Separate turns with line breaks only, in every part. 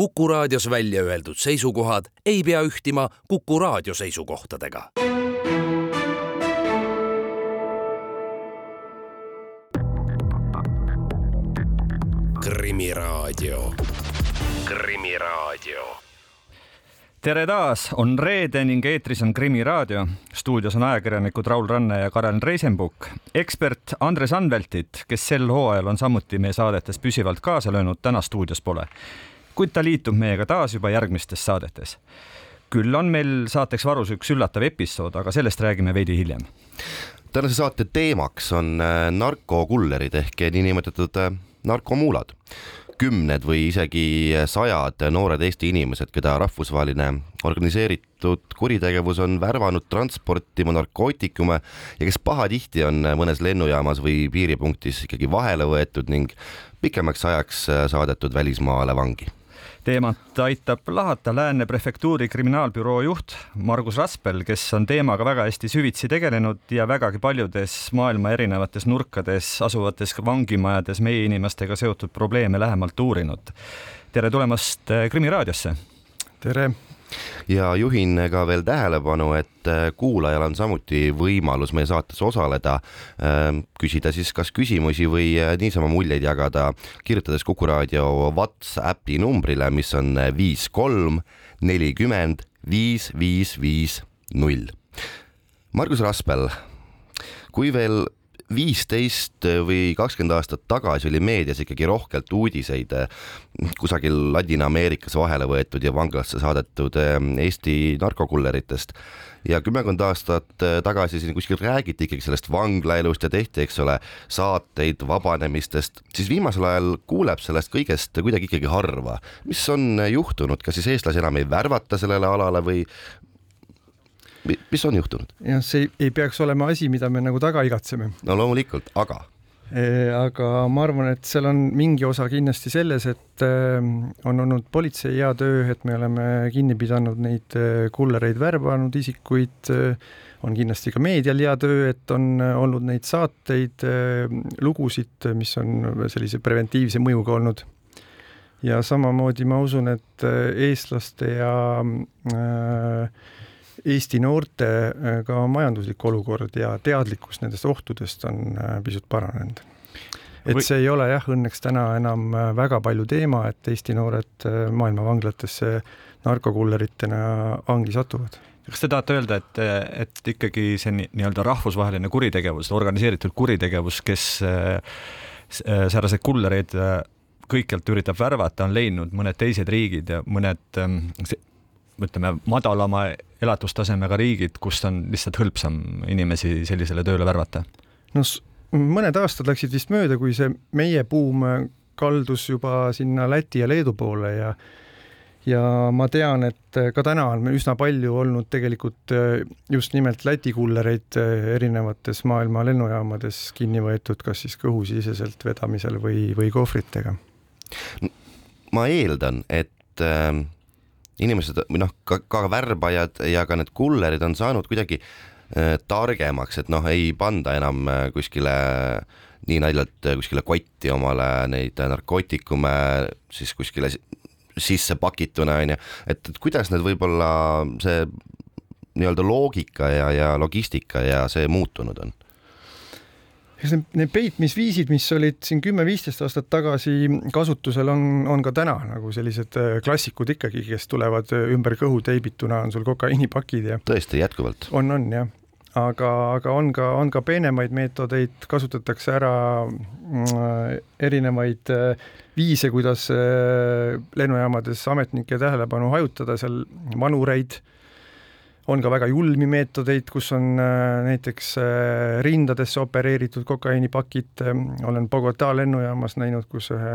Kuku raadios välja öeldud seisukohad ei pea ühtima Kuku raadio seisukohtadega. krimiraadio, Krimiraadio
tere taas, on reede ning eetris on Krimiraadio. stuudios on ajakirjanikud Raul Ranne ja Karel Reisenbuk. ekspert Andres Anveltit, kes sel hooajal on samuti meie saadetes püsivalt kaasa löönud, täna stuudios pole. Kuid ta liitub meiega taas juba järgmistes saadetes. küll on meil saateks varus üks üllatav episood, aga sellest räägime veidi hiljem.
tänase saate teemaks on äh, narkokullerid ehk niinimetatud äh, narkomuulad kümned või isegi sajad noored Eesti inimesed, keda rahvusvaheline organiseeritud kuritegevus on värvanud transportima narkootikume ja kes pahatihti on mõnes lennujaamas või piiripunktis ikkagi vahele võetud ning pikemaks ajaks saadetud välismaale vangi
teemat aitab lahata Lääne prefektuuri kriminaalbüroo juht Margus Raspel, kes on teemaga väga hästi süvitsi tegelenud ja vägagi paljudes maailma erinevates nurkades asuvates vangimajades meie inimestega seotud probleeme lähemalt uurinud. tere tulemast Krimi raadiosse.
tere
ja juhin ka veel tähelepanu, et äh, kuulajal on samuti võimalus meie saates osaleda, ähm, küsida siis kas küsimusi või äh, niisama muljeid jagada, kirjutades Kuku raadio Whatsappi numbrile, mis on viis kolm nelikümmend viis viis viis null. Margus Raspel, kui veel viisteist või kakskümmend aastat tagasi oli meedias ikkagi rohkelt uudiseid eh, kusagil Ladina-Ameerikas vahele võetud ja vanglasse saadetud eh, Eesti narkokulleritest. Ja kümmekond aastat eh, tagasi siin kuskil räägiti ikkagi sellest vanglaelust ja tehti, eks ole, saateid vabanemistest, siis viimasel ajal kuuleb sellest kõigest kuidagi ikkagi harva. mis on juhtunud, kas siis eestlasi enam ei värvata sellele alale või, mis on juhtunud?
jah, see ei, ei peaks olema asi, mida me nagu taga igatseme.
no loomulikult, aga
e,? aga ma arvan, et seal on mingi osa kindlasti selles, et e, on olnud politsei hea töö, et me oleme kinni pidanud neid e, kullereid värbanud isikuid, on kindlasti ka meedial hea töö, et on olnud neid saateid, lugusid, mis on sellise preventiivse mõjuga olnud ja samamoodi ma usun, et eestlaste ja äh, Eesti noorte äh, ka majanduslik olukord ja teadlikkus nendest ohtudest on äh, pisut paranenud. et see ei ole jah, õnneks täna enam äh, väga palju teema, et Eesti noored maailma vanglatesse narkokulleritena vangi satuvad
kas te tahate öelda, et, et ikkagi see nii-öelda rahvusvaheline kuritegevus, organiseeritud kuritegevus, kes sääraseid kullereid kõikjalt üritab värvata, on leidnud mõned teised riigid ja mõned ähm, ütleme, madalama elatustasemega riigid, kust on lihtsalt hõlpsam inimesi sellisele tööle värvata?
no mõned aastad läksid vist mööda, kui see meie buum kaldus juba sinna Läti ja Leedu poole ja ja ma tean, et ka täna on üsna palju olnud tegelikult just nimelt Läti kullereid erinevates maailma lennujaamades kinni võetud, kas siis kõhusiseselt vedamisel või, või kohvritega.
ma eeldan, et äh inimesed või noh, ka, ka värbajad ja ka need kullerid on saanud kuidagi äh, targemaks, et noh, ei panda enam äh, kuskile nii naljalt äh, kuskile kotti omale neid narkootikume siis kuskile sisse pakituna onju, et, et kuidas need võib-olla see nii-öelda loogika ja, ja logistika ja see muutunud on
eks need, need peitmisviisid, mis olid siin kümme-viisteist aastat tagasi kasutusel, on, on ka täna nagu sellised äh, klassikud ikkagi, kes tulevad äh, ümber kõhu teibituna, on sul kokaiinipakid ja.
tõesti, jätkuvalt?
on, on jah, aga, aga on ka, on ka peenemaid meetodeid, kasutatakse ära äh, erinevaid viise, kuidas lennujaamades ametnike tähelepanu hajutada, seal vanureid on ka väga julmi meetodeid, kus on äh, näiteks äh, rindadesse opereeritud kokaiinipakid, ähm, olen Bogota lennujaamas näinud, kus ühe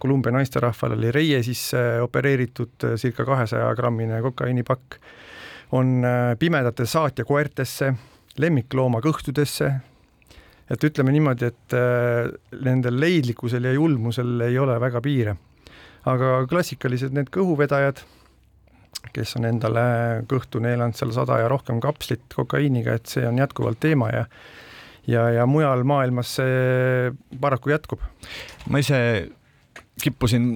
Kolumbia naisterahval oli reie sisse opereeritud äh, circa kahesaja grammine kokaiinipakk, on pimedate saatjakoertesse, lemmiklooma kõhtudesse, et ütleme niimoodi, et nendel leidlikkusel ja julmusel ei ole väga piire. aga klassikalised need kõhuvedajad kes on endale kõhtu neelanud seal sada ja rohkem kapslit kokaiiniga, et see on jätkuvalt teema ja ja, ja mujal maailmas see paraku jätkub.
ma ise kippusin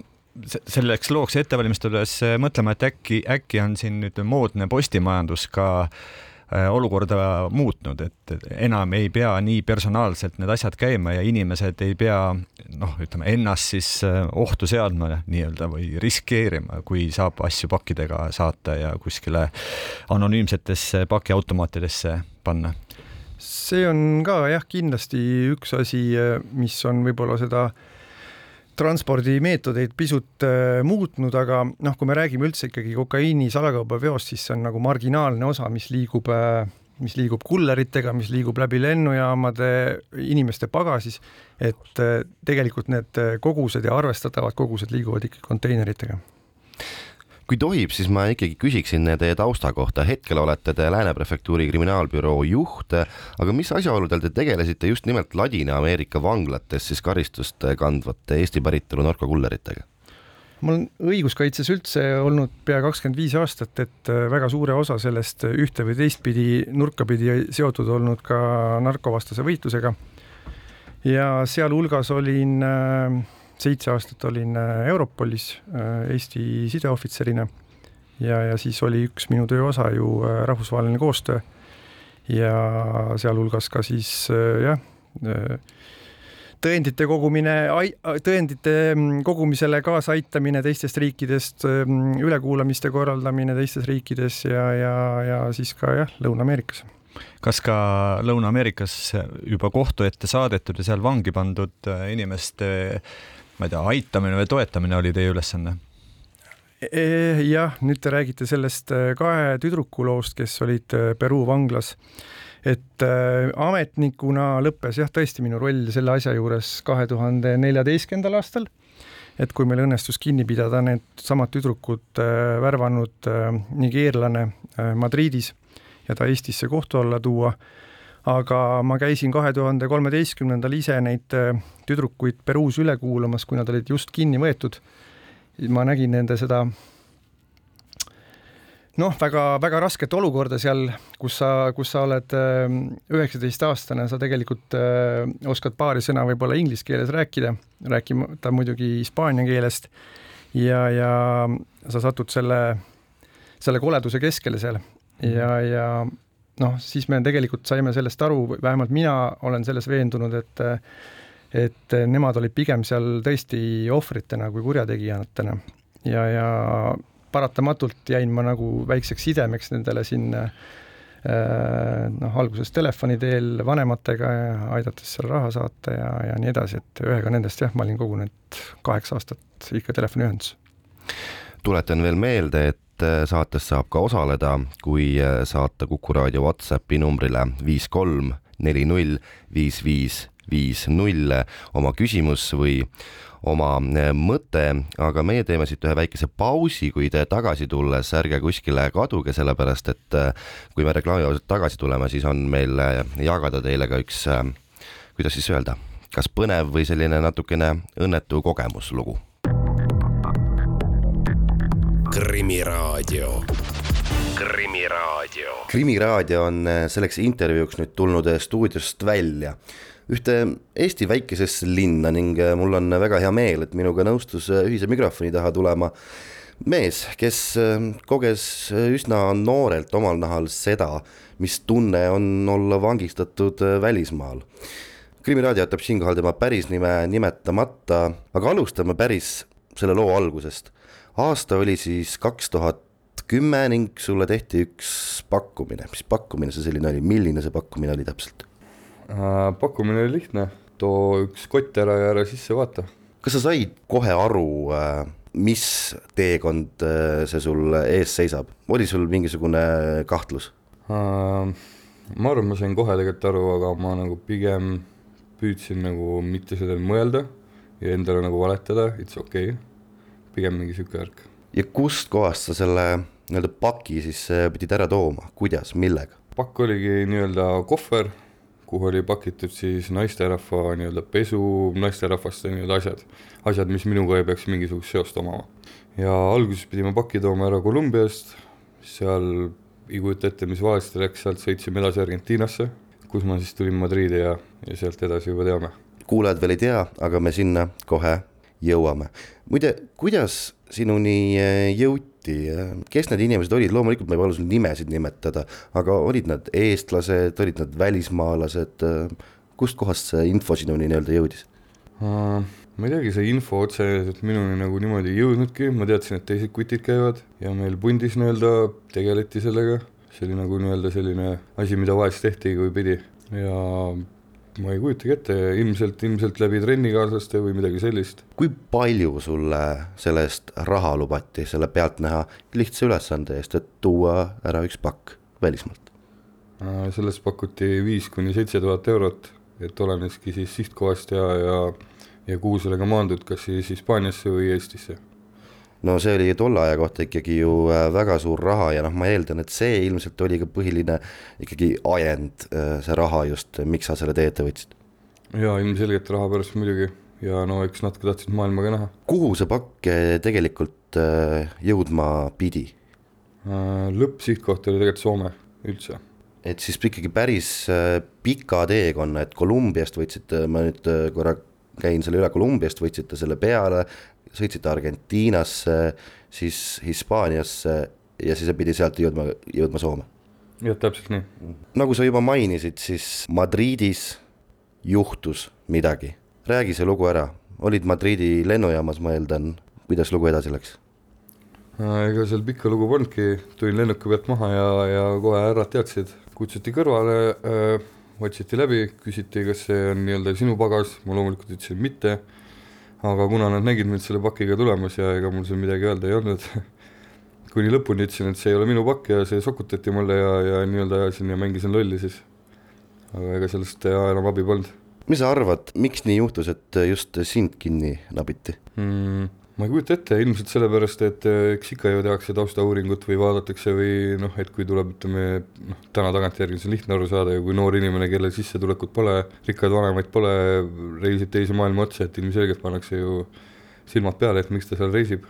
selleks looks ette valmistudes mõtlema, et äkki, äkki on siin nüüd moodne postimajandus ka äh, olukorda muutnud, et enam ei pea nii personaalselt need asjad käima ja inimesed ei pea noh, ütleme ennast siis äh, ohtu seadma nii-öelda või riskeerima, kui saab asju pakkidega saata ja kuskile anonüümsetesse pakiautomaatidesse panna.
see on ka jah, kindlasti üks asi, mis on võib-olla seda äh, transpordimeetodeid pisut äh, muutnud, aga noh, kui me räägime üldse ikkagi kokaiini salakaubaveost, siis see on nagu marginaalne osa, mis liigub äh, mis liigub kulleritega, mis liigub läbi lennujaamade, inimeste pagasis, et äh, tegelikult need kogused ja arvestatavad kogused liiguvad ikkagi konteineritega
kui tohib, siis ma ikkagi küsiksin teie tausta kohta. hetkel olete te Lääne prefektuuri kriminaalbüroo juht, aga mis asjaoludel te tegelesite just nimelt Ladina-Ameerika vanglates siis karistust kandvate Eesti päritolu narkokulleritega?
ma olen õiguskaitses üldse olnud pea kakskümmend viis aastat, et väga suure osa sellest ühte või teistpidi nurkapidi seotud olnud ka narkovastase võitlusega. ja sealhulgas olin äh, seitse aastat olin äh, Europolis äh, Eesti sideohvitserina. Ja, ja siis oli üks minu töö osa ju äh, rahvusvaheline koostöö. Ja sealhulgas ka siis jah, tõendite kogumine, tõendite mm, kogumisele kaasaaitamine teistest riikidest, mm, ülekuulamiste korraldamine teistes riikides ja, ja, ja siis ka jah, Lõuna-Ameerikas.
Kas ka Lõuna-Ameerikas juba kohtu ette saadetud ja seal vangi pandud inimeste ma ei tea, aitamine või toetamine oli teie ülesanne?
E, jah, nüüd te räägite sellest äh, kahe tüdruku loost, kes olid äh, Peruu vanglas. et äh, ametnikuna lõppes jah, tõesti minu roll selle asja juures kahe tuhande neljateistkümnendal aastal. et kui meil õnnestus kinni pidada needsamad tüdrukud värvanud nigeerlane Madridis ja ta Eestisse kohtu alla tuua aga ma käisin kahe tuhande kolmeteistkümnendal ise neid äh, tüdrukuid Peruus üle kuulamas, kui nad olid just kinni võetud. ma nägin nende seda noh, väga-väga rasket olukorda seal, kus sa, kus sa oled äh, üheksateistaastane, sa tegelikult äh, oskad paari sõna võib-olla inglise keeles rääkida, rääkimata muidugi hispaania keelest. ja, ja sa satud selle, selle koleduse keskele seal ja, ja noh, siis me tegelikult saime sellest aru, vähemalt mina olen selles veendunud, et et nemad olid pigem seal tõesti ohvritena kui kurjategijatena ja, ja paratamatult jäin ma nagu väikseks sidemeks nendele siin äh, noh, alguses telefoni teel vanematega ja aidates seal raha saata ja, ja nii edasi, et ühega nendest jah, ma olin kogu need kaheksa aastat ikka telefoniühendus.
tuletan veel meelde, et saates saab ka osaleda, kui äh, saata Kuku raadio Whatsappi numbrile viis kolm neli null viis viis viis null oma küsimus või oma äh, mõte, aga meie teeme siit ühe väikese pausi, kuid tagasi tulles ärge kuskile kaduge, sellepärast et kui me reklaami ausalt tagasi tuleme, siis on meil jagada teile ka üks, kuidas siis öelda, kas põnev või selline natukene õnnetu kogemuslugu
Krimiraadio. krimiraadio.
krimiraadio on äh, selleks intervjuuks nüüd tulnud äh, stuudiost välja ühte Eesti väikesesse linna ning äh, mul on väga hea meel, et minuga nõustus ühise mikrofoni taha tulema mees, kes koges üsna noorelt omal nahal seda, mis tunne on olla vangistatud välismaal. krimiraadio jätab siinkohal tema päris nime nimetamata, aga alustame päris selle loo algusest aasta oli siis kaks tuhat kümme ning sulle tehti üks pakkumine, mis pakkumine see selline oli, milline see pakkumine oli täpselt
äh,? pakkumine oli lihtne, too üks kott ära ja ära sisse vaata.
kas sa said kohe aru äh,, mis teekond äh, see sul ees seisab, oli sul mingisugune kahtlus
äh,? ma arvan, ma sain kohe tegelikult aru, aga ma nagu pigem püüdsin nagu mitte sellele mõelda ja endale nagu valetada, it's okei okay pigem mingi sihuke värk.
ja kustkohast sa selle nii-öelda paki siis äh, pidid ära tooma, kuidas, millega?
pakk oligi nii-öelda kohver, kuhu oli pakitud siis naisterahva nii-öelda pesu, naisterahvaste nii-öelda asjad, asjad, mis minuga ei peaks mingisugust seost omama. ja alguses pidime paki tooma ära Kolumbiast, seal ei kujuta ette, mis valesti läks, sealt sõitsime edasi Argentiinasse, kus ma siis tulin Madriidi ja, ja sealt edasi juba teame.
kuulajad veel ei tea, aga me sinna kohe jõuame. muide, kuidas sinuni jõuti, kes need inimesed olid, loomulikult ma ei palu sul nimesid nimetada, aga olid nad eestlased, olid nad välismaalased, kustkohast see info sinuni nii-öelda jõudis?
Uh,? ma ei teagi, see info otseselt minuni nagu niimoodi ei jõudnudki, ma teadsin, et teised kutid käivad ja meil pundis nii-öelda tegeleti sellega, see oli nagu nii-öelda selline asi, mida vahest tehti, kui pidi. Ja ma ei kujutagi ette, ilmselt, ilmselt läbi trennikaaslaste või midagi sellist.
kui palju sulle selle eest raha lubati, selle pealtnäha lihtsa ülesande eest, et tuua ära üks pakk välismaalt?
Äh, sellest pakuti viis kuni seitse tuhat eurot, et oleneski siis sihtkohast ja, ja ja kuhu sellega maandud, kas siis Hispaaniasse või Eestisse?
No see oli tolle aja kohta ikkagi ju äh, väga suur raha ja noh, ma eeldan, et see ilmselt oli ka põhiline ikkagi ajend, äh, see raha just, miks sa selle tee ette võtsid?
jaa, ilmselgelt raha pärast muidugi ja no eks natuke tahtsid maailma ka näha.
kuhu see pakk äh, tegelikult jõudma pidi?
lõppsihtkoht oli tegelikult Soome üldse.
et siis ikkagi päris pika teekonna, et Kolumbiast võtsite, ma nüüd korra käin selle üle Kolumbiast, võtsite selle peale, sõitsite Argentiinasse, siis Hispaaniasse ja siis pidi sealt jõudma, jõudma Soome.
jah, täpselt nii.
nagu sa juba mainisid, siis Madridis juhtus midagi. räägi see lugu ära, olid Madridi lennujaamas, ma eeldan, kuidas lugu edasi läks?
Äh, ega seal pikka lugu polnudki, tulin lennuki pealt maha ja, ja kohe härrad teadsid, kutsuti kõrvale äh,, otsiti läbi, küsiti, kas see on nii-öelda sinu pagas, ma loomulikult ütlesin mitte aga kuna nad nägid mind selle pakiga tulemas ja ega mul seal midagi öelda ei olnud kuni lõpuni ütlesin, et see ei ole minu pakk ja see sokutati mulle ja, ja nii-öelda ajasin ja mängisin lolli siis. aga ega sellest enam abi polnud.
mis sa arvad, miks nii juhtus, et just sind kinni nabiti
mm,? Ma ei kujuta ette, ilmselt sellepärast, et eh, eks ikka ju tehakse taustauuringut või vaadatakse või noh, et kui tuleb, ütleme noh, täna tagantjärgi on see lihtne aru saada ja kui noor inimene, kellel sissetulekut pole, rikkaid vanemaid pole, reisib teise maailma otsa, et ilmselgelt pannakse ju silmad peale, et miks ta seal reisib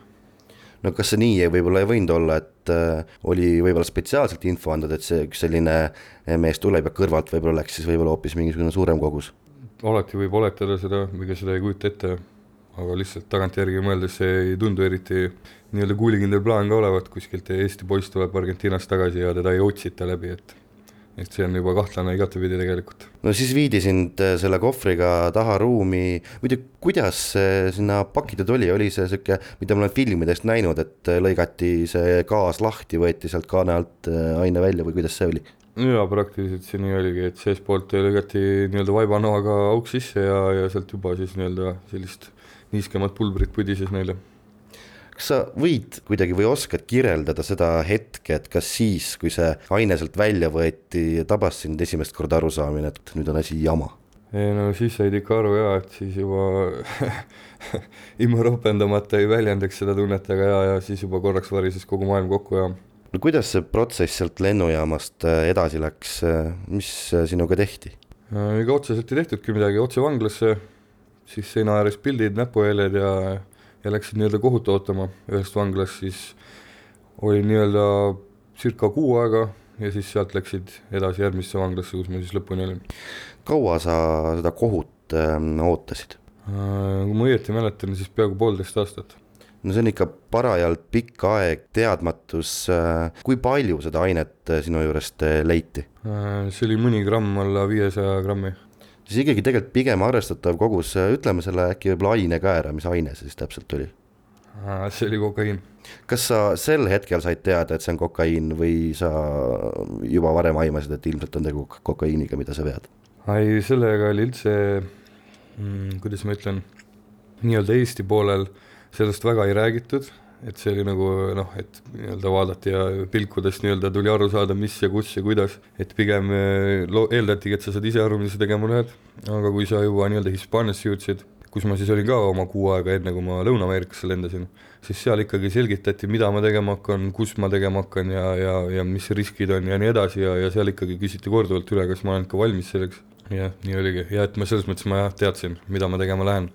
no kas see nii võib-olla ei võinud olla, et äh, oli võib-olla spetsiaalselt info andnud, et see üks selline mees tuleb ja kõrvalt võib-olla läks siis võib-olla hoopis mingisugune suurem kogus?
alati võib oletada seda, ega seda ei kujuta ette aga lihtsalt tagantjärgi mõeldes see ei tundu eriti nii-öelda kuulikindel plaan ka olevat, kuskilt Eesti poiss tuleb Argentiinast tagasi ja teda ei otsita läbi, et et see on juba kahtlane igatepidi tegelikult.
no siis viidi sind äh, selle kohvriga taha ruumi, muidu kuidas sinna pakitud oli, oli see sihuke, mida ma olen filmidest näinud, et äh, lõigati see gaas lahti, võeti sealt kaane alt äh, aine välja või kuidas see oli?
jaa, praktiliselt see nii oligi, et seestpoolt lõigati nii-öelda vaibanoaga auk sisse ja, ja sealt juba siis nii-öelda sellist niiskemat pulbrit pudises neile.
kas sa võid kuidagi või oskad kirjeldada seda hetke, et kas siis, kui see aine sealt välja võeti, tabas sind esimest korda arusaamine, et nüüd on asi jama?
ei no siis said ikka aru jaa, et siis juba ilma ropendamata ei väljendaks seda tunnet, aga jaa, ja siis juba korraks varises kogu maailm kokku ja
no kuidas see protsess sealt lennujaamast äh, edasi läks, mis äh, sinuga tehti?
ega otseselt ei tehtudki midagi, otse vanglasse siis seina ääres pildid, näpuhääled ja, ja läksin nii-öelda kohut ootama ühest vanglast, siis oli nii-öelda circa kuu aega ja siis sealt läksid edasi järgmisse vanglasse, kus ma siis lõpuni olin.
kaua sa seda kohut äh, ootasid
äh,? kui ma õieti mäletan, siis peaaegu poolteist aastat.
no see on ikka parajalt pikk aeg, teadmatus äh,, kui palju seda ainet äh, sinu juurest äh, leiti
see oli mõni gramm alla viiesaja grammi
siis ikkagi tegelikult pigem arvestatav kogus, ütleme selle äkki võib-olla aine ka ära, mis aine see siis täpselt oli?
see oli kokaiin.
kas sa sel hetkel said teada, et see on kokaiin või sa juba varem aimasid, et ilmselt on tegu kokaiiniga, mida sa vead?
ei, sellega oli üldse mm,, kuidas ma ütlen, nii-öelda Eesti poolel sellest väga ei räägitud et see oli nagu noh, et nii-öelda vaadati ja pilkudest nii-öelda tuli aru saada, mis ja kus ja kuidas, et pigem eh, lo-, eeldatigi, et sa saad ise aru, mida sa tegema lähed, aga kui sa juba nii-öelda Hispaaniasse jõudsid, kus ma siis olin ka oma kuu aega, enne kui ma Lõuna-Ameerikasse lendasin, siis seal ikkagi selgitati, mida ma tegema hakkan, kus ma tegema hakkan ja, ja, ja mis riskid on ja nii edasi ja, ja seal ikkagi küsiti korduvalt üle, kas ma olen ikka valmis selleks. jah, nii oligi ja et ma selles mõttes ma jah, teadsin, mida ma tegema lähen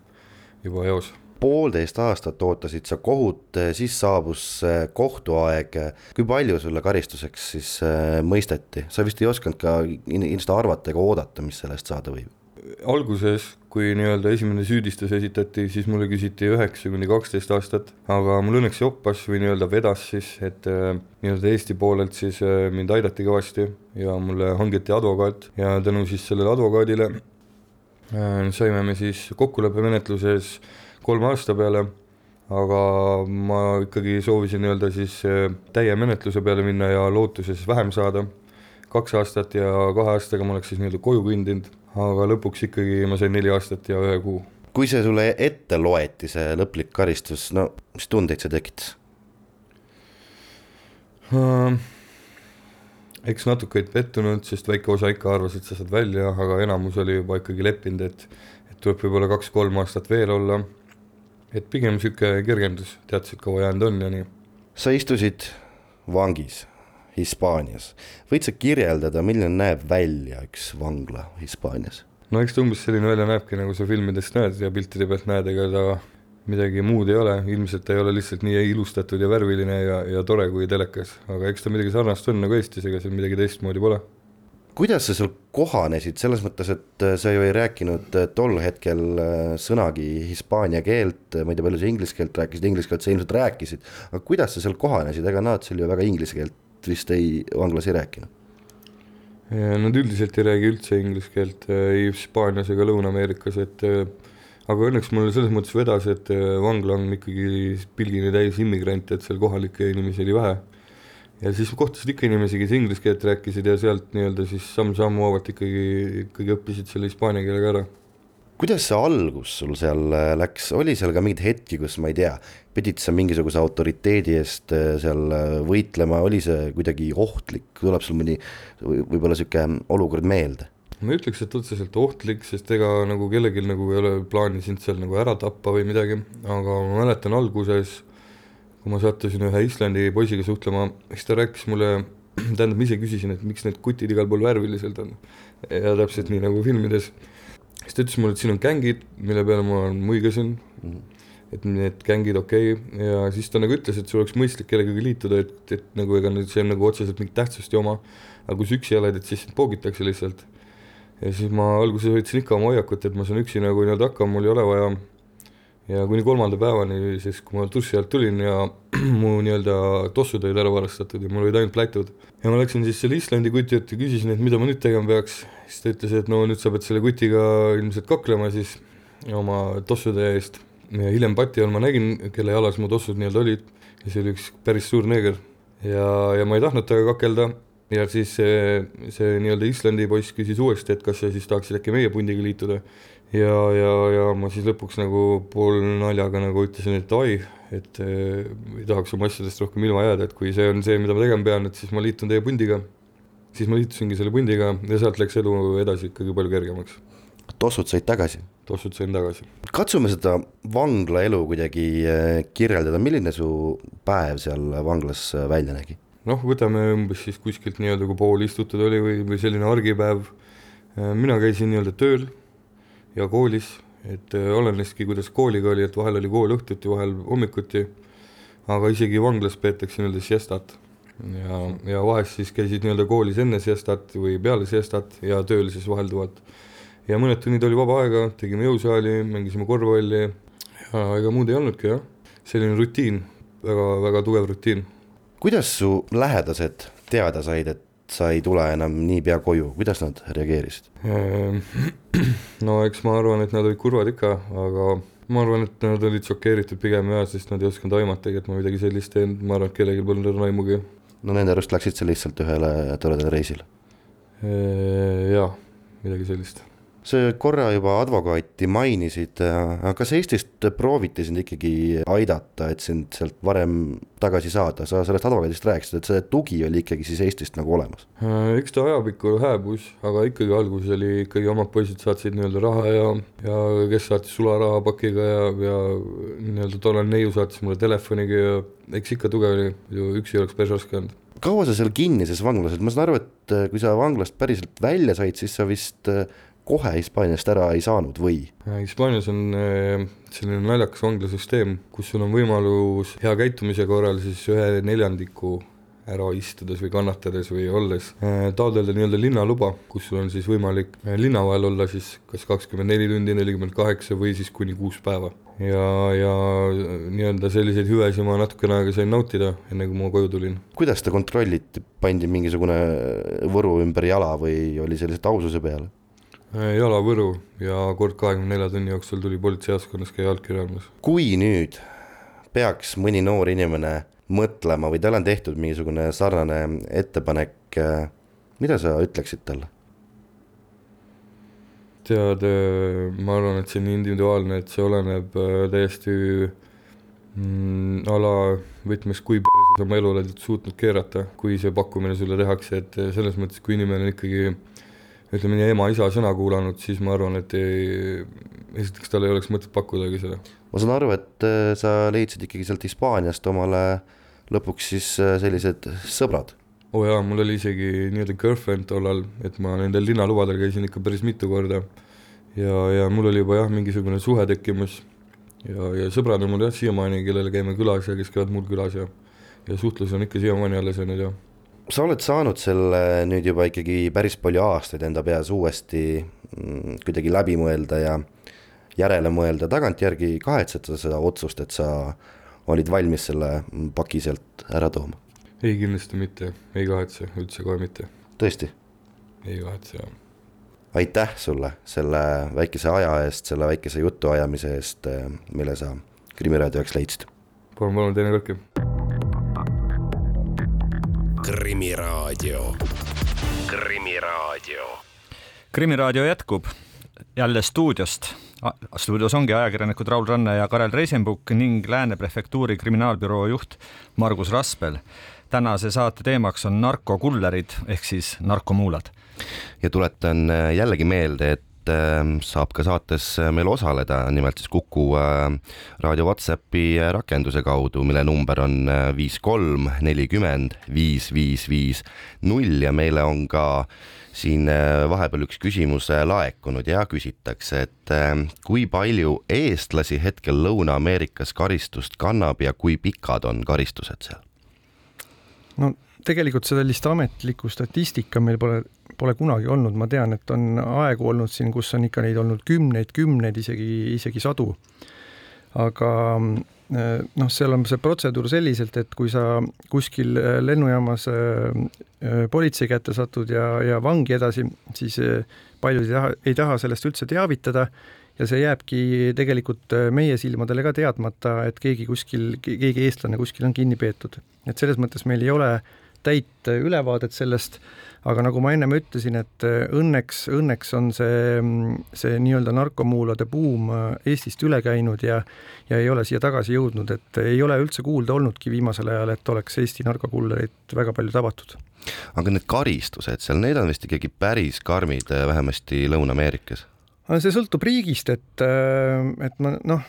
juba eos
poolteist aastat ootasid sa kohut, siis saabus kohtuaeg. kui palju sulle karistuseks siis äh, mõisteti, sa vist ei osanud ka ilmselt arvata ega oodata, mis sellest saada võib?
alguses, kui nii-öelda esimene süüdistus esitati, siis mulle küsiti üheksa kuni kaksteist aastat, aga mul õnneks joppas või nii-öelda vedas siis, et äh, nii-öelda Eesti poolelt siis äh, mind aidati kõvasti ja mulle hangiti advokaat ja tänu siis sellele advokaadile äh, saime me siis kokkuleppemenetluses kolme aasta peale, aga ma ikkagi soovisin nii-öelda siis täie menetluse peale minna ja lootuses vähem saada, kaks aastat ja kahe aastaga ma oleks siis nii-öelda koju kõndinud aga lõpuks ikkagi ma sain neli aastat ja ühe kuu.
kui see sulle ette loeti, see lõplik karistus, no mis tundeid see tekitas
uh,? eks natuke olid pettunud, sest väike osa ikka arvas, et sa saad välja, aga enamus oli juba ikkagi leppinud, et et tuleb võib-olla kaks-kolm aastat veel olla. Et pigem niisugune kergendus, teadsid, kaua jäänud on ja nii.
sa istusid vangis Hispaanias. võid sa kirjeldada, milline näeb välja üks vangla Hispaanias?
no eks ta umbes selline välja näebki, nagu sa filmidest näed ja piltide pealt näed, ega ta midagi muud ei ole, ilmselt ta ei ole lihtsalt nii ilustatud ja värviline ja, ja tore kui telekas, aga eks ta midagi sarnast on nagu Eestis, ega seal midagi teistmoodi pole.
Kuidas sa seal kohanesid, selles mõttes, et äh, sa ju ei rääkinud äh, tol hetkel äh, sõnagi hispaania keelt, ma ei tea, palju sa inglise keelt rääkisid, inglise keelt sa ilmselt rääkisid, aga kuidas sa seal kohanesid, ega nad seal ju väga inglise keelt vist ei, vanglas ei rääkinud?
Nad üldiselt ei räägi üldse inglise keelt ei Hispaanias ega Lõuna-Ameerikas, et aga õnneks mul selles mõttes vedas, et vangla on ikkagi pilgini täis immigrante, et seal kohalikke inimesi oli vähe. Ja siis kohtasid ikka inimesi, kes inglise keelt rääkisid ja sealt nii-öelda siis samm-sammu haavalt ikkagi, ikkagi õppisid selle hispaania keele ka ära.
Kuidas see algus sul seal äh, läks, oli seal ka mingeid hetki, kus ma ei tea, pidid sa mingisuguse autoriteedi eest äh, seal äh, võitlema, oli see kuidagi ohtlik, tuleb sul mõni võib-olla niisugune olukord meelde?
ma ei ütleks, et otseselt ohtlik, sest ega nagu kellelgi nagu ei ole plaani sind seal nagu ära tappa või midagi, aga ma mäletan alguses, kui ma sattusin ühe Islandi poisiga suhtlema, siis ta rääkis mulle, tähendab, ma ise küsisin, et miks need kutid igal pool värviliselt on. ja täpselt nii nagu filmides siis ta ütles mulle, et siin on gängid, mille peale ma muigasin mm, -hmm. et need gängid okei okay. ja siis ta nagu ütles, et sul oleks mõistlik kellegagi liituda, et, et nagu ega nüüd see on nagu otseselt mingit tähtsust ei oma, aga kui sa üksi oled, et siis sind poogitakse lihtsalt. ja siis ma alguses hoidsin ikka oma hoiakut, et ma saan üksi nagu nii-öelda hakkama, mul ei ole vaja ja kuni kolmanda päevani, siis kui ma duši alt tulin ja mu nii-öelda tossud olid ära varastatud ja mul olid ainult plätud. ja ma läksin siis selle Islandi kuti ette küsisin, et mida ma nüüd tegema peaks, siis ta ütles, et no nüüd sa pead selle kutiga ilmselt kaklema siis oma tossude eest. ja hiljem pati all ma nägin, kelle jalas mu tossud nii-öelda olid ja see oli üks päris suur neeger. ja, ja ma ei tahtnud temaga kakelda ja siis see, see nii-öelda Islandi poiss küsis uuesti, et kas sa siis tahaksid äkki meie pundiga liituda ja, ja, ja ma siis lõpuks nagu pool naljaga nagu ütlesin, et oi, et äh, ei tahaks oma asjadest rohkem ilma jääda, et kui see on see, mida ma tegema pean, et siis ma liitun teie pundiga. siis ma liitusingi selle pundiga ja sealt läks elu edasi ikkagi palju kergemaks.
tossud said tagasi?
tossud sain tagasi.
katsume seda vanglaelu kuidagi äh, kirjeldada, milline su päev seal vanglas äh, välja nägi?
noh, võtame umbes siis kuskilt nii-öelda, kui pool istutud oli või, või selline argipäev. mina käisin nii-öelda tööl ja koolis, et äh, oleneski, kuidas kooliga oli, et vahel oli kool õhtuti, vahel hommikuti, aga isegi vanglas peetakse nii-öelda siestat. ja, ja vahest siis käisid nii-öelda koolis enne siestat või peale siestat ja tööl siis vahelduvalt. ja mõned tunnid oli vaba aega, tegime jõusaali, mängisime korvpalli ja ega muud ei olnudki jah, selline rutiin väga,, väga-väga tugev rutiin.
kuidas su lähedased teada said, et sa ei tule enam niipea koju, kuidas nad reageerisid?
Ehm, no eks ma arvan, et nad olid kurvad ikka, aga ma arvan, et nad olid šokeeritud pigem jah, sest nad ei osanud aimatagi, et ma midagi sellist teen, ma arvan, et kellelgi polnud õrna aimugi.
no nende arust läksid sa lihtsalt ühele toredale reisile?
Ehm, jaa, midagi sellist
sa korra juba advokaati mainisid, aga kas Eestist prooviti sind ikkagi aidata, et sind sealt varem tagasi saada, sa sellest advokaadist rääkisid, et see tugi oli ikkagi siis Eestist nagu olemas?
eks ta ajapikku hääbus, aga ikkagi alguses oli ikkagi omad poisid saatsid nii-öelda raha ja, ja kes saatis sularahapakiga ja, ja nii-öelda tollane neiu saatis mulle telefoniga ja eks ikka tuge oli, ju üksi oleks päris raske olnud
kaua sa seal kinnises vanglas, et ma saan aru, et kui sa vanglast päriselt välja said, siis sa vist kohe Hispaaniast ära ei saanud või?
Hispaanias on äh, selline naljakas vanglasüsteem, kus sul on võimalus hea käitumise korral siis ühe neljandiku ära istudes või kannatades või olles, taotleda nii-öelda linnaluba, kus sul on siis võimalik linna vahel olla siis kas kakskümmend neli tundi, nelikümmend kaheksa või siis kuni kuus päeva. ja, ja nii-öelda selliseid hüvesid ma natukene aega sain nautida, enne kui ma koju tulin.
kuidas seda kontrolliti, pandi mingisugune võru ümber jala või oli see lihtsalt aususe peale?
Jalavõru ja kord kahekümne nelja tunni jooksul tuli politseijaoskonnas käia allkirja andmas.
kui nüüd peaks mõni noor inimene mõtlema või tal on tehtud mingisugune sarnane ettepanek, mida sa ütleksid talle?
tead, ma arvan, et see on nii individuaalne, et see oleneb äh, täiesti mm, ala võtmes, kui sa oma elu oled suutnud keerata, kui see pakkumine sulle tehakse, et äh, selles mõttes, kui inimene on ikkagi ütleme nii, ema-isa sõna kuulanud, siis ma arvan, et ei, esiteks tal ei oleks mõtet pakkudagi seda.
ma saan aru, et äh, sa leidsid ikkagi sealt Hispaaniast omale lõpuks siis äh, sellised sõbrad.
oo oh jaa, mul oli isegi nii-öelda girlfriend tollal, et ma nendel linnalubadel käisin ikka päris mitu korda. ja, ja mul oli juba jah, mingisugune suhe tekkimas ja, ja sõbrad on mul jah siiamaani, kellele käime külas ja kes käivad mul külas ja ja suhtlus on ikka siiamaani alles jäänud jah.
Sa oled saanud selle nüüd juba ikkagi päris palju aastaid enda peas uuesti mm, kuidagi läbi mõelda ja järele mõelda, tagantjärgi kahetsed sa seda otsust, et sa olid valmis selle paki sealt ära tooma?
ei, kindlasti mitte, ei kahetse, üldse kohe mitte.
tõesti?
ei kahetse, jah.
aitäh sulle selle väikese aja eest, selle väikese jutuajamise eest, mille sa Krimiraadio jaoks leidsid.
palun, palun, teine kord.
Krimiraadio, Krimiraadio.
krimiraadio jätkub jälle stuudiost stuudios ongi ajakirjanikud Raul Ranne ja Karel Reisenbuk ning Lääne prefektuuri kriminaalbüroo juht Margus Raspel. tänase saate teemaks on narkokullerid ehk siis narkomuulad.
ja tuletan äh, jällegi meelde, et äh, saab ka saates äh, meil osaleda, nimelt siis Kuku raadio Whatsappi rakenduse kaudu, mille number on viis kolm nelikümmend viis viis viis null ja meile on ka siin vahepeal üks küsimus laekunud ja küsitakse, et äh, kui palju eestlasi hetkel Lõuna-Ameerikas karistust kannab ja kui pikad on karistused seal?
no tegelikult sellist ametlikku statistika meil pole, pole kunagi olnud, ma tean, et on aegu olnud siin, kus on ikka neid olnud kümneid, kümneid, isegi, isegi sadu. aga Äh, noh, seal on see protseduur selliselt, et kui sa kuskil äh, lennujaamas äh, politsei kätte satud ja, ja vangi edasi, siis paljud ei taha, ei taha sellest üldse teavitada ja see jääbki tegelikult meie silmadele ka teadmata, et keegi kuskil, keegi eestlane kuskil on kinni peetud. et selles mõttes meil ei ole täit ülevaadet sellest aga nagu ma ennem ütlesin, et äh, õnneks, õnneks on see, see nii-öelda narkomuulade buum äh, Eestist üle käinud ja ja ei ole siia tagasi jõudnud, et ei ole üldse kuulda olnudki viimasel ajal, et oleks Eesti narkokullereid väga palju tabatud.
aga need karistused seal, need on vist ikkagi päris karmid, äh, vähemasti Lõuna-Ameerikas?
see sõltub riigist, et, et ma noh,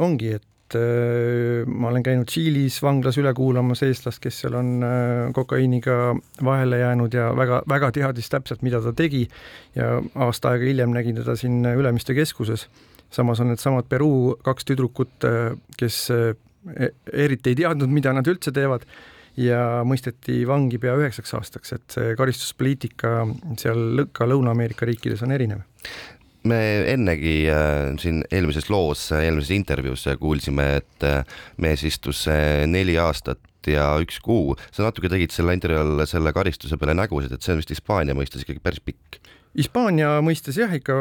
ongi, et et äh, ma olen käinud Tšiilis vanglas üle kuulamas eestlast, kes seal on äh, kokaiiniga vahele jäänud ja väga-väga teadis täpselt, mida ta tegi. Ja aasta aega hiljem nägin teda siin Ülemiste keskuses. samas on needsamad Peruu kaks tüdrukut, äh, kes e-, eriti ei teadnud, mida nad üldse teevad. Ja mõisteti vangi pea üheksaks aastaks, et see karistuspoliitika seal ka Lõuna-Ameerika riikides on erinev
me ennegi äh, siin eelmises loos, eelmises intervjuus kuulsime, et äh, mees istus äh, neli aastat ja üks kuu, sa natuke tegid selle intervjuu all selle karistuse peale nägusid, et see on vist Hispaania mõistes ikkagi päris pikk.
Hispaania mõistes jah, ikka,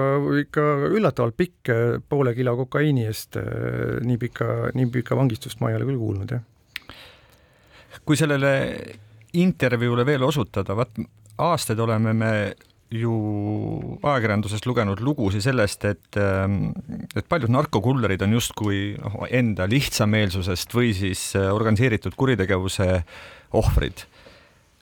ikka üllatavalt pikk, poole kilo kokaiini eest nii pika, nii pika vangistust ma ei ole küll kuulnud, jah.
kui sellele intervjuule veel osutada, vaat aastaid oleme me ju ajakirjandusest lugenud lugusid sellest, et, ähm, et paljud narkokullerid on justkui noh, enda lihtsameelsusest või siis äh, organiseeritud kuritegevuse ohvrid.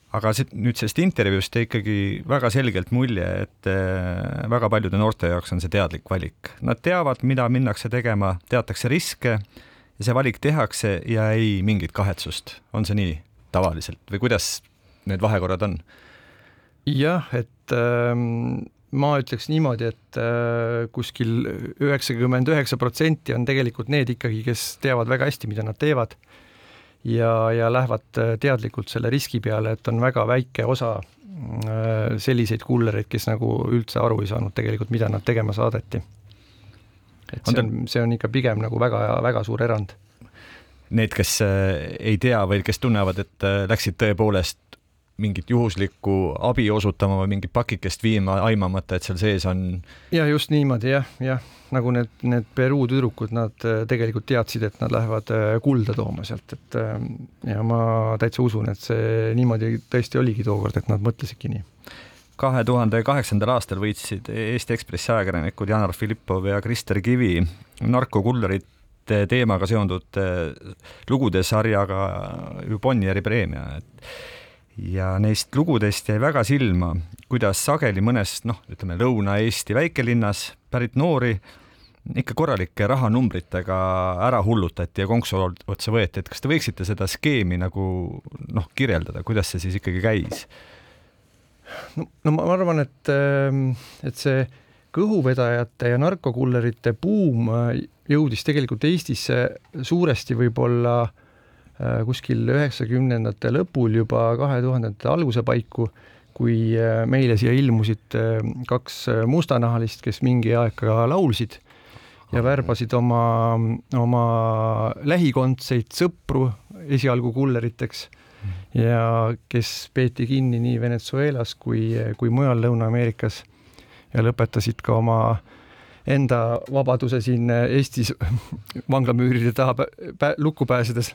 aga see, nüüd sellest intervjuust jäi ikkagi väga selgelt mulje, et äh, väga paljude noorte jaoks on see teadlik valik. Nad teavad, mida minnakse tegema, teatakse riske ja see valik tehakse ja ei mingit kahetsust. on see nii tavaliselt või kuidas need vahekorrad on?
Jah, et ähm, ma ütleks niimoodi, et äh, kuskil üheksakümmend üheksa protsenti on tegelikult need ikkagi, kes teavad väga hästi, mida nad teevad. ja, ja lähevad teadlikult selle riski peale, et on väga väike osa selliseid kullereid, kes nagu üldse aru ei saanud tegelikult, mida nad tegema saadeti. et see on, see on ikka pigem nagu väga-väga suur erand
need, kes ei tea või kes tunnevad, et läksid tõepoolest mingit juhuslikku abi osutama või mingit pakikest viima, aimamata, et seal sees on?
ja just niimoodi jah, jah, nagu need, need Peruu tüdrukud, nad äh, tegelikult teadsid, et nad lähevad äh, kulda tooma sealt, et äh, ja ma täitsa usun, et see niimoodi tõesti oligi tookord, et nad mõtlesidki nii
kahe tuhande kaheksandal aastal võitsid Eesti Ekspressi ajakirjanikud Janar Filippov ja Krister Kivi narkokullerite teemaga seonduvate lugude sarjaga Bonnieri preemia, et ja neist lugudest jäi väga silma, kuidas sageli mõnes noh, ütleme Lõuna-Eesti väikelinnas pärit noori ikka korralike rahanumbritega ära hullutati ja konksu otsa võeti, et kas te võiksite seda skeemi nagu noh, kirjeldada, kuidas see siis ikkagi käis?
no, no ma arvan, et, ähm, et see kõhuvedajate ja narkokullerite buum jõudis tegelikult Eestisse suuresti võib-olla Äh, kuskil üheksakümnendate lõpul juba kahe tuhandete alguse paiku, kui äh, meile siia ilmusid äh, kaks mustanahalist, kes mingi aeg ka laulsid ja värbasid oma, oma lähikondseid sõpru esialgu kulleriteks ja kes peeti kinni nii Venezuelas kui, kui mujal Lõuna-Ameerikas ja lõpetasid ka oma äh, enda vabaduse siin Eestis vanglamüüride taha lukku pääsedes.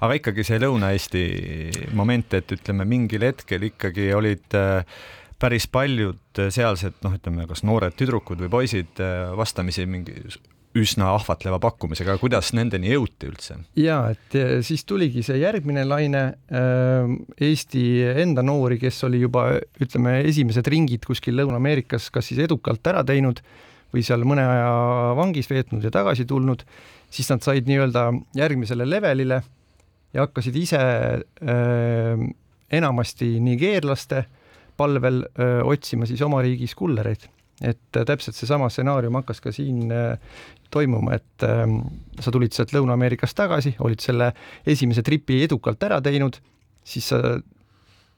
aga ikkagi see Lõuna-Eesti moment, et ütleme, mingil hetkel ikkagi olid äh, päris paljud sealsed noh, ütleme kas noored tüdrukud või poisid vastamisi mingi üsna ahvatleva pakkumisega, kuidas nendeni jõuti üldse?
ja et siis tuligi see järgmine laine Eesti enda noori, kes oli juba ütleme, esimesed ringid kuskil Lõuna-Ameerikas kas siis edukalt ära teinud või seal mõne aja vangis veetnud ja tagasi tulnud, siis nad said nii-öelda järgmisele levelile ja hakkasid ise äh, enamasti nigeerlaste palvel öö, äh, otsima siis oma riigis kullereid. et äh, täpselt seesama stsenaarium hakkas ka siin öö, toimuma, et öö, sa tulid sealt Lõuna-Ameerikast tagasi, olid selle esimese tripi edukalt ära teinud, siis sa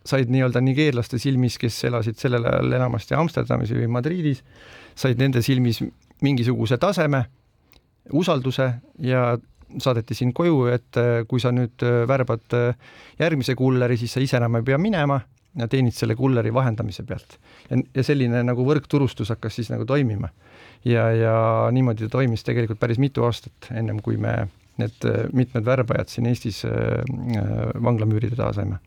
said nii-öelda nigeerlaste silmis, kes elasid sellel ajal enamasti Amsterdamis või Madridis, said nende silmis mingisuguse taseme, usalduse ja saadeti sind koju, et äh, kui sa nüüd äh, värbad äh, järgmise kulleri, siis sa ise enam ei pea minema ja teenid selle kulleri vahendamise pealt. ja, selline nagu võrkturustus hakkas siis nagu toimima. ja, ja niimoodi ta toimis tegelikult päris mitu aastat, ennem kui me need mitmed värbajad siin Eestis vanglamüüride taha saime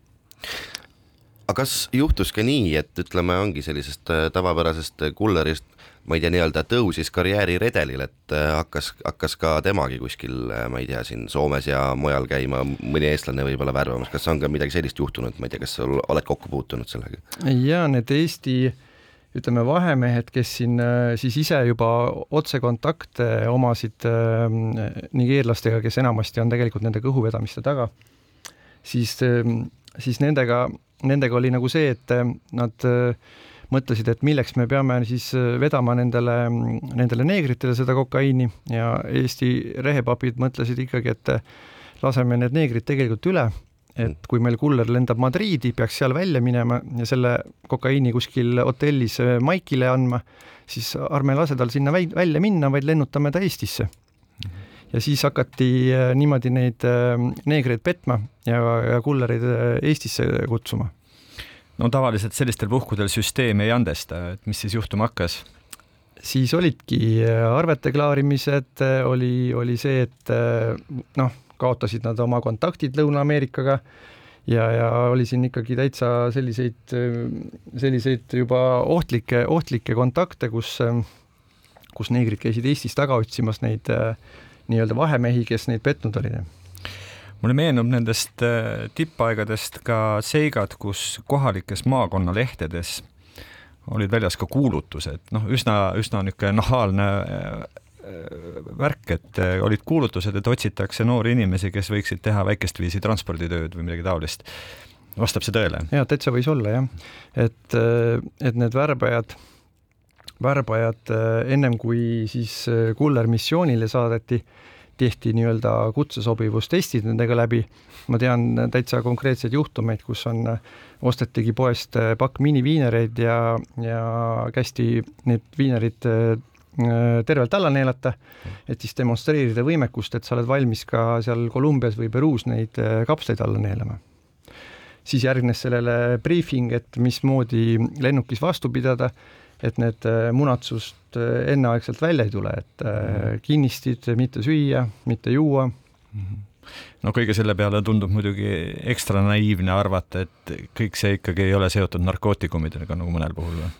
aga kas juhtus ka nii, et ütleme, ongi sellisest äh, tavapärasest kullerist, ma ei tea, nii-öelda tõusis karjääriredelil, et äh, hakkas, hakkas ka temagi kuskil, äh, ma ei tea, siin Soomes ja mujal käima, mõni eestlane võib-olla värvamas, kas on ka midagi sellist juhtunud, ma ei tea, kas sa oled kokku puutunud sellega?
ja need Eesti ütleme, vahemehed, kes siin siis ise juba otsekontakte omasid nigeerlastega, kes enamasti on tegelikult nende kõhuvedamiste taga, siis, siis nendega nendega oli nagu see, et äh, nad äh, mõtlesid, et milleks me peame siis äh, vedama nendele, nendele neegritele seda kokaiini ja Eesti rehepapid mõtlesid ikkagi, et laseme need neegrid tegelikult üle, et kui meil kuller lendab Madriidi, peaks seal välja minema ja selle kokaiini kuskil hotellis Maikile andma, siis ärme lase tal sinna välja minna, vaid lennutame ta Eestisse ja siis hakati äh, niimoodi neid äh, neegreid petma ja, ja kullereid äh, Eestisse kutsuma.
no tavaliselt sellistel puhkudel süsteem ei andesta, et mis siis juhtuma hakkas?
siis olidki arvete klaarimised, oli, oli see, et noh, kaotasid nad oma kontaktid Lõuna-Ameerikaga ja, ja oli siin ikkagi täitsa selliseid, selliseid juba ohtlikke, ohtlikke kontakte, kus, kus neegrid käisid Eestis taga otsimas neid äh, nii-öelda vahemehi, kes neid petnud olid
mulle meenub nendest äh, tippaegadest ka seigad, kus kohalikes maakonnalehtedes olid väljas ka kuulutused, noh, üsna, üsna niisugune nahaalne äh, värk, et äh, olid kuulutused, et otsitakse noori inimesi, kes võiksid teha väikest viisi transporditööd või midagi taolist. vastab see tõele?
jaa, täitsa võis olla jah, et, et need värbajad värbajad äh, ennem kui siis äh, kuller missioonile saadeti, tehti nii-öelda kutsesobivustestid nendega läbi. ma tean täitsa konkreetseid juhtumeid, kus on, ostetigi poest pakk miniviinereid ja, ja kästi need viinerid tervelt alla neelata, et siis demonstreerida võimekust, et sa oled valmis ka seal Kolumbias või Peruus neid kapsleid alla neelama siis järgnes sellele briefing, et mismoodi lennukis vastu pidada, et need munatsust enneaegselt välja ei tule, et mhm. kinnistid mitte süüa, mitte juua mm. -hmm
no kõige selle peale tundub muidugi ekstra naiivne arvata, et kõik see ikkagi ei ole seotud narkootikumidega nagu mõnel puhul või?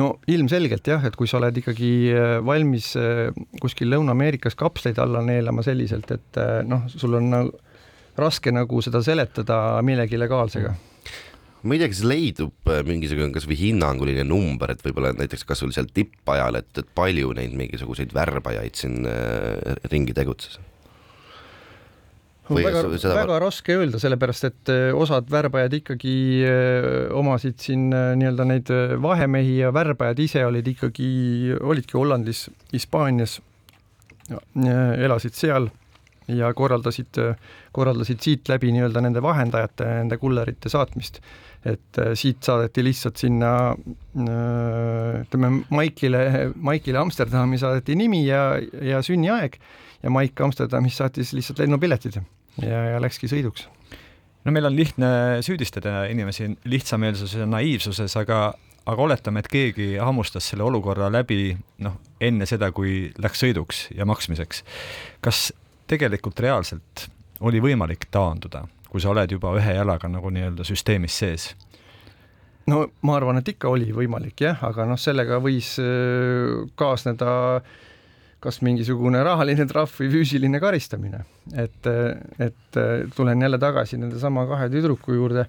no ilmselgelt jah, et kui sa oled ikkagi valmis kuskil Lõuna-Ameerikas kapsleid alla neelama selliselt, et noh, sul on nagu raske nagu seda seletada millegi legaalsega
ma ei tea, kas leidub äh, mingisugune kasvõi hinnanguline number, et võib-olla näiteks kasvõi seal tippajal, et, et palju neid mingisuguseid värbajaid siin äh, ringi tegutses?
Väga, seda... väga raske öelda, sellepärast et äh, osad värbajad ikkagi äh, omasid siin nii-öelda neid vahemehi ja värbajad ise olid ikkagi, olidki Hollandis, Hispaanias, elasid seal ja korraldasid, korraldasid siit läbi nii-öelda nende vahendajate, nende kullerite saatmist. et äh, siit saadeti lihtsalt sinna äh, ütleme, Maikile, Maikile Amsterdami saadeti nimi ja, ja sünniaeg ja Maik Amsterdamis saatis lihtsalt lennupiletid ja, ja läkski sõiduks
no meil on lihtne süüdistada inimesi lihtsameelsuses ja naiivsuses, aga, aga oletame, et keegi hammustas selle olukorra läbi noh, enne seda, kui läks sõiduks ja maksmiseks. kas tegelikult reaalselt oli võimalik taanduda, kui sa oled juba ühe jalaga nagu nii-öelda süsteemis sees?
no ma arvan, et ikka oli võimalik jah, aga noh, sellega võis äh, kaasneda kas mingisugune rahaline trahv või füüsiline karistamine, et, et tulen jälle tagasi nendesama kahe tüdruku juurde,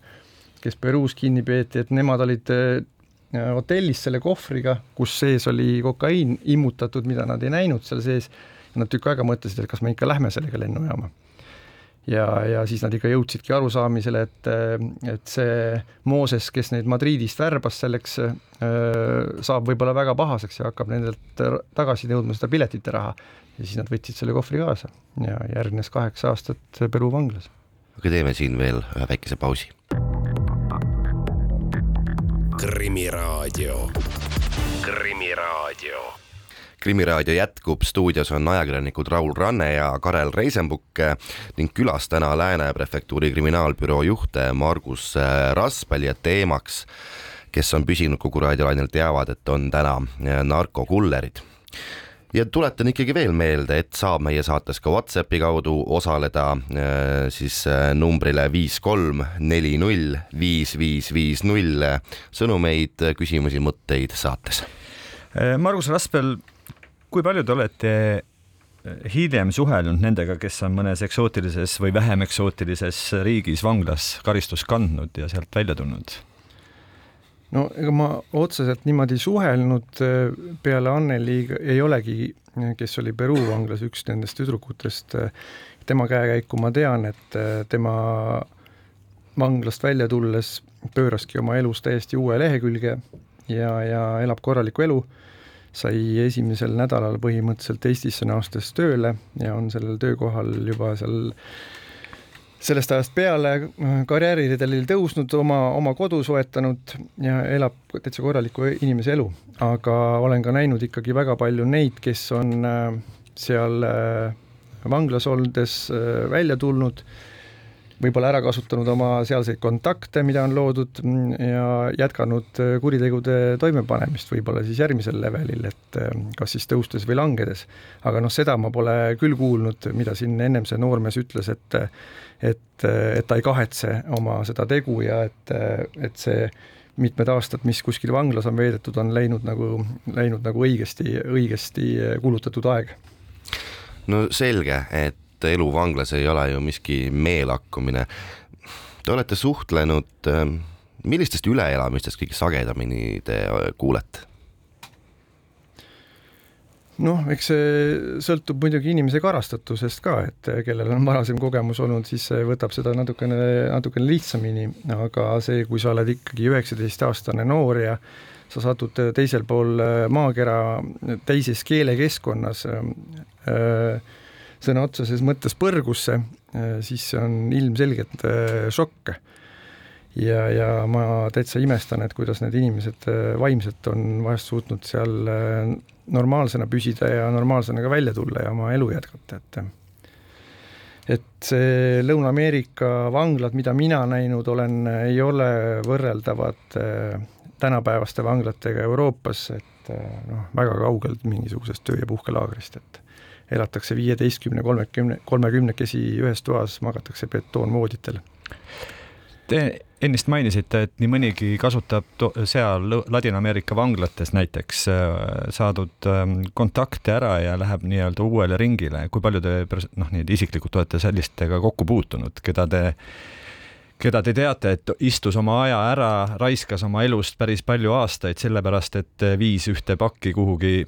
kes Peruus kinni peeti, et nemad olid äh, hotellis selle kohvriga, kus sees oli kokaiin immutatud, mida nad ei näinud seal sees Nad tükk aega mõtlesid, et kas me ikka lähme sellega lennujaama. ja, ja siis nad ikka jõudsidki arusaamisele, et, et see Mooses, kes neid Madridist värbas selleks, saab võib-olla väga pahaseks ja hakkab nendelt tagasi nõudma seda piletite raha. ja siis nad võtsid selle kohvri kaasa ja järgnes kaheksa aastat Peru vanglas.
aga teeme siin veel ühe väikese pausi.
krimiraadio, Krimiraadio
krimiraadio jätkub, stuudios on ajakirjanikud Raul Ranne ja Karel Reisenbuk ning külas täna Lääne prefektuuri kriminaalbüroo juht Margus Raspel ja teemaks, kes on püsinud kogu raadiolainel, teavad, et on täna narkokullerid ja tuletan ikkagi veel meelde, et saab meie saates ka Whatsappi kaudu osaleda siis numbrile viis kolm neli null viis viis viis null sõnumeid, küsimusi, mõtteid saates.
Margus Raspel kui palju te olete eh, hiljem suhelnud nendega, kes on mõnes eksootilises või vähem eksootilises riigis vanglas karistust kandnud ja sealt välja tulnud?
no ega ma otseselt niimoodi suhelnud eh, peale Anneli ei olegi, kes oli Peruu vanglas üks nendest tüdrukutest. tema käekäiku ma tean, et eh, tema vanglast välja tulles pööraski oma elus täiesti uue lehekülge ja, ja elab korralikku elu sai esimesel nädalal põhimõtteliselt Eestisse naastes tööle ja on sellel töökohal juba seal sellest ajast peale karjääriredelil tõusnud, oma, oma kodu soetanud ja elab täitsa korraliku inimese elu. aga olen ka näinud ikkagi väga palju neid, kes on äh, seal äh, vanglas olles äh, välja tulnud võib-olla ära kasutanud oma sealseid kontakte, mida on loodud mm, ja jätkanud äh, kuritegude toimepanemist võib-olla siis järgmisel levelil, et äh, kas siis tõustes või langedes. aga noh, seda ma pole küll kuulnud, mida siin ennem see noormees ütles, et et, et ta ei kahetse oma seda tegu ja et, et see mitmed aastad, mis kuskil vanglas on veedetud, on läinud nagu, läinud nagu õigesti, õigesti kulutatud aeg.
no selge, et et elu vanglas ei ole ju miski meelakkumine. Te olete suhtlenud, ähm, millistest üleelamistest kõige sagedamini te äh, kuulete?
noh, eks see sõltub muidugi inimese karastatusest ka, et kellel on varasem kogemus olnud, siis võtab seda natukene, natukene lihtsamini, aga see, kui sa oled ikkagi üheksateistaastane noor ja sa satud teisel pool maakera teises keelekeskkonnas äh, sõna otseses mõttes põrgusse, siis see on ilmselgelt šokk. ja, ja ma täitsa imestan, et kuidas need inimesed vaimselt on vahest suutnud seal normaalsena püsida ja normaalsena ka välja tulla ja oma elu jätkata, et et see Lõuna-Ameerika vanglad, mida mina näinud olen, ei ole võrreldavad äh, tänapäevaste vanglatega Euroopas, et äh, noh, väga kaugelt mingisugusest töö- ja puhkelaagrist, et elatakse viieteistkümne, kolmekümne, kolmekümnekesi ühes toas, magatakse betoonvooditel.
Te ennist mainisite, et nii mõnigi kasutab seal Ladina-Ameerika vanglates näiteks äh, saadud ähm, kontakte ära ja läheb nii-öelda uuele ringile. kui palju te noh, nii isiklikult olete sellistega kokku puutunud, keda te keda te teate, et istus oma aja ära, raiskas oma elust päris palju aastaid sellepärast, et viis ühte pakki kuhugi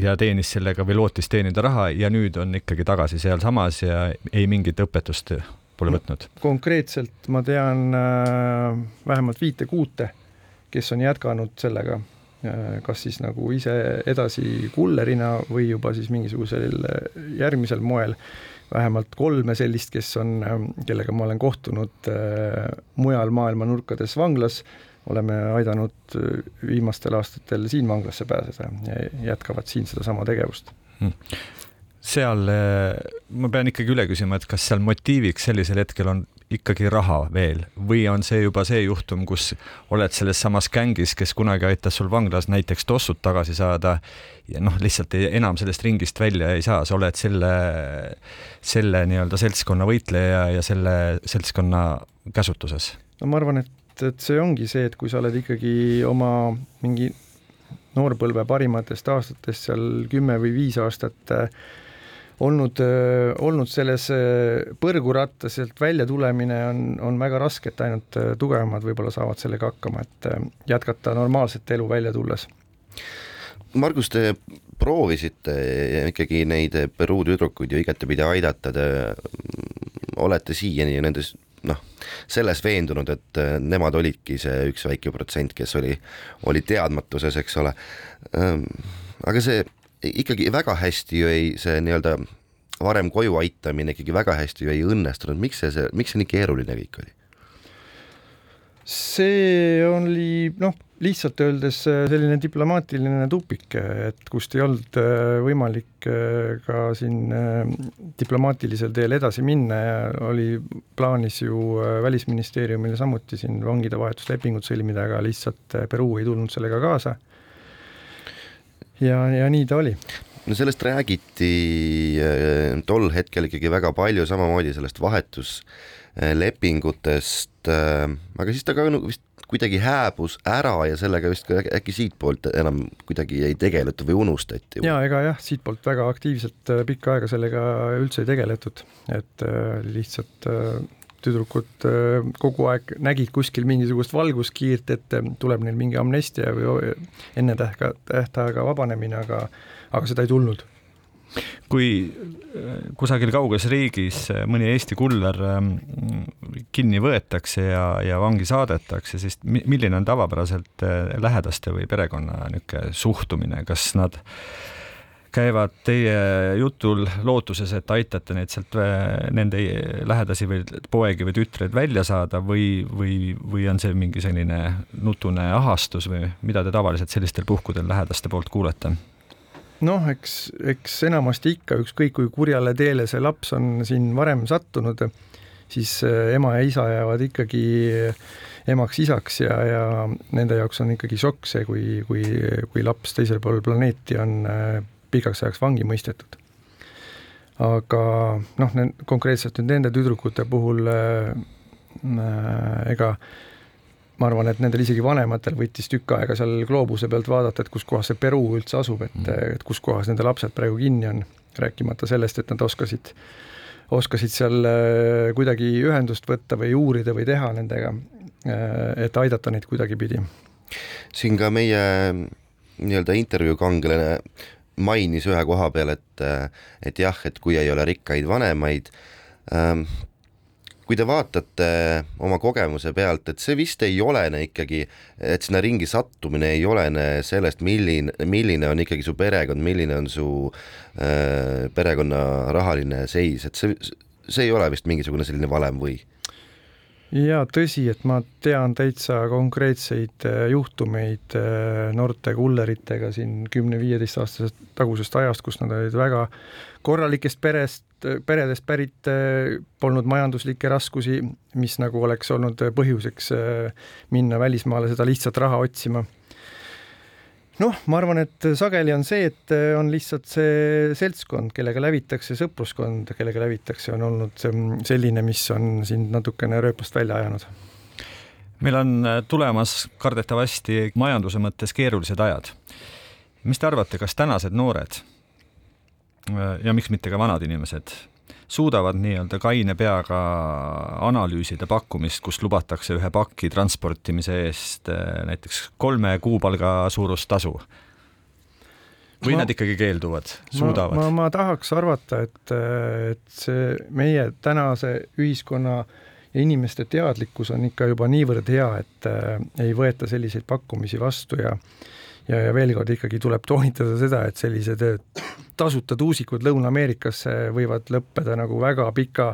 ja teenis sellega või lootis teenida raha ja nüüd on ikkagi tagasi sealsamas ja ei mingit õpetust pole võtnud?
konkreetselt ma tean äh, vähemalt viite-kuute, kes on jätkanud sellega äh,, kas siis nagu ise edasi kullerina või juba siis mingisugusel järgmisel moel, vähemalt kolme sellist, kes on äh,, kellega ma olen kohtunud äh, mujal maailma nurkades vanglas, oleme aidanud äh, viimastel aastatel siin vanglasse pääseda ja jätkavad siin sedasama tegevust hmm
seal eh, ma pean ikkagi üle küsima, et kas seal motiiviks sellisel hetkel on ikkagi raha veel või on see juba see juhtum, kus oled selles samas gängis, kes kunagi aitas sul vanglas näiteks tossud tagasi saada ja noh, lihtsalt ei, enam sellest ringist välja ei saa, sa oled selle, selle nii-öelda seltskonna võitleja ja selle seltskonna käsutuses?
no ma arvan, et, et see ongi see, et kui sa oled ikkagi oma mingi noorpõlve parimatest aastatest seal kümme või viis aastat äh, olnud, olnud selles põrgurattas, sealt välja tulemine on, on väga raske, et ainult tugevamad võib-olla saavad sellega hakkama, et jätkata normaalset elu välja tulles.
Margus, te proovisite ikkagi neid Peruu tüdrukuid ju igatepidi aidata, te olete siiani nendes selles veendunud, et nemad olidki see üks väike protsent, kes oli, oli teadmatuses, eks ole. aga see ikkagi väga hästi ju ei, see nii-öelda varem koju aitamine ikkagi väga hästi ju ei õnnestunud, miks see, see, miks see nii keeruline kõik oli?
See oli noh, lihtsalt öeldes selline diplomaatiline tupik, et kust ei olnud äh, võimalik äh, ka siin äh, diplomaatilisel teel edasi minna ja oli plaanis ju Välisministeeriumil samuti siin vangide vahetuslepingut sõlmida, aga lihtsalt Peruu ei tulnud sellega kaasa. Ja, ja nii ta oli.
No sellest räägiti äh, tol hetkel ikkagi väga palju, samamoodi sellest vahetuslepingutest, äh, aga siis ta ka vist kuidagi hääbus ära ja sellega vist ka äkki siitpoolt enam kuidagi ei tegeletud või unustati?
ja ega jah, siitpoolt väga aktiivselt äh, pikka aega sellega üldse ei tegeletud, et lihtsalt tüdrukud kogu aeg nägid kuskil mingisugust valguskiirt, et tuleb neil mingi amnestia või enne tähka, tähtaega vabanemine, aga, aga seda ei tulnud
kui äh, kusagil kauges riigis mõni Eesti kuller ähm, kinni võetakse ja, ja vangi saadetakse, siis milline on tavapäraselt lähedaste või perekonna niisugune suhtumine, kas nad äh, käivad teie jutul lootuses, et aitate neid sealt, äh, nende lähedasi või poegi või tütreid välja saada või, või, või on see mingi selline nutune ahastus või mida te tavaliselt sellistel puhkudel lähedaste poolt kuulete?
Noh, eks, eks enamasti ikka, ükskõik kui kurjale teele see laps on siin varem sattunud, siis äh, ema ja isa jäävad ikkagi emaks-isaks ja, ja nende jaoks on ikkagi šokk see, kui, kui, kui laps teisel pool planeeti on äh, pikaks ajaks vangi mõistetud. aga noh, konkreetselt nüüd nende tüdrukute puhul äh, äh, ega ma arvan, et nendel isegi vanematel võttis tükk aega seal gloobuse pealt vaadata, et kus kohas see Peruu üldse asub, et mm., et kus kohas nende lapsed praegu kinni on, rääkimata sellest, et nad oskasid, oskasid seal äh, kuidagi ühendust võtta või uurida või teha nendega, äh, et aidata neid kuidagipidi.
siin ka meie nii-öelda intervjuu kangelane mainis ühe koha peal, et, et jah, et kui ei ole rikkaid vanemaid ähm,, kui te vaatate oma kogemuse pealt, et see vist ei olene ikkagi, et sinna ringi sattumine ei olene sellest, milline, milline on ikkagi su perekond, milline on su äh, perekonna rahaline seis, et see, see ei ole vist mingisugune selline valem või?
ja tõsi, et ma tean täitsa konkreetseid äh, juhtumeid noorte kulleritega siin kümne-viieteist aastasest tagusest ajast, kus nad olid väga korralikest perest, peredest pärit, äh, polnud majanduslikke raskusi, mis nagu oleks olnud põhjuseks minna välismaale seda lihtsat raha otsima noh, ma arvan, et sageli on see, et on lihtsalt see seltskond, kellega lävitakse, sõpruskond, kellega lävitakse, on olnud selline, mis on sind natukene rööpast välja ajanud.
meil on tulemas kardetavasti majanduse mõttes keerulised ajad. mis te arvate, kas tänased noored ja miks mitte ka vanad inimesed suudavad nii-öelda kaine peaga analüüsida pakkumist, kus lubatakse ühe paki transportimise eest eh, näiteks kolme kuupalga suurust tasu? või ma, nad ikkagi keelduvad, suudavad?
ma, ma, ma tahaks arvata, et, et see meie tänase ühiskonna ja inimeste teadlikkus on ikka juba niivõrd hea, et äh, ei võeta selliseid pakkumisi vastu ja ja, ja veel kord ikkagi tuleb toonitada seda, et sellised tasuta tuusikud Lõuna-Ameerikasse võivad lõppeda nagu väga pika,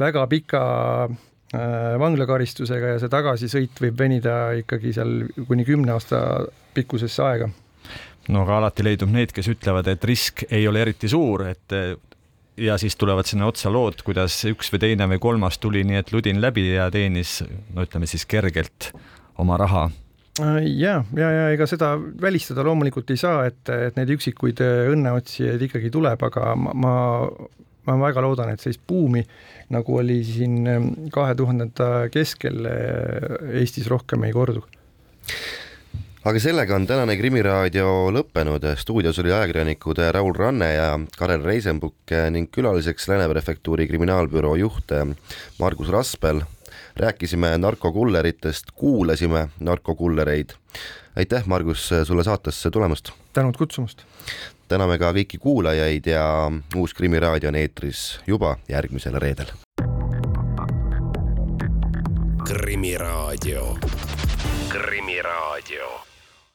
väga pika äh, vanglakaristusega ja see tagasisõit võib venida ikkagi seal kuni kümne aasta pikkusesse aega.
no aga alati leidub neid, kes ütlevad, et risk ei ole eriti suur, et ja siis tulevad sinna otsa lood, kuidas üks või teine või kolmas tuli nii, et ludin läbi ja teenis, no ütleme siis kergelt oma raha
Äh, ja, ja, ja ega seda välistada loomulikult ei saa, et, et neid üksikuid äh, õnneotsijaid ikkagi tuleb, aga ma, ma, ma väga loodan, et sellist buumi, nagu oli siin ähm, kahe tuhandenda keskel äh, Eestis rohkem ei kordu
aga sellega on tänane Krimiraadio lõppenud. stuudios oli ajakirjanikud Raul Ranne ja Karel Reisenbuk ning külaliseks Lääne prefektuuri kriminaalbüroo juht Margus Raspel rääkisime narkokulleritest, kuulasime narkokullereid. aitäh, Margus, sulle saatesse tulemast!
tänud kutsumast!
täname ka kõiki kuulajaid ja uus Krimiraadio on eetris juba järgmisel reedel.
krimiraadio, Krimiraadio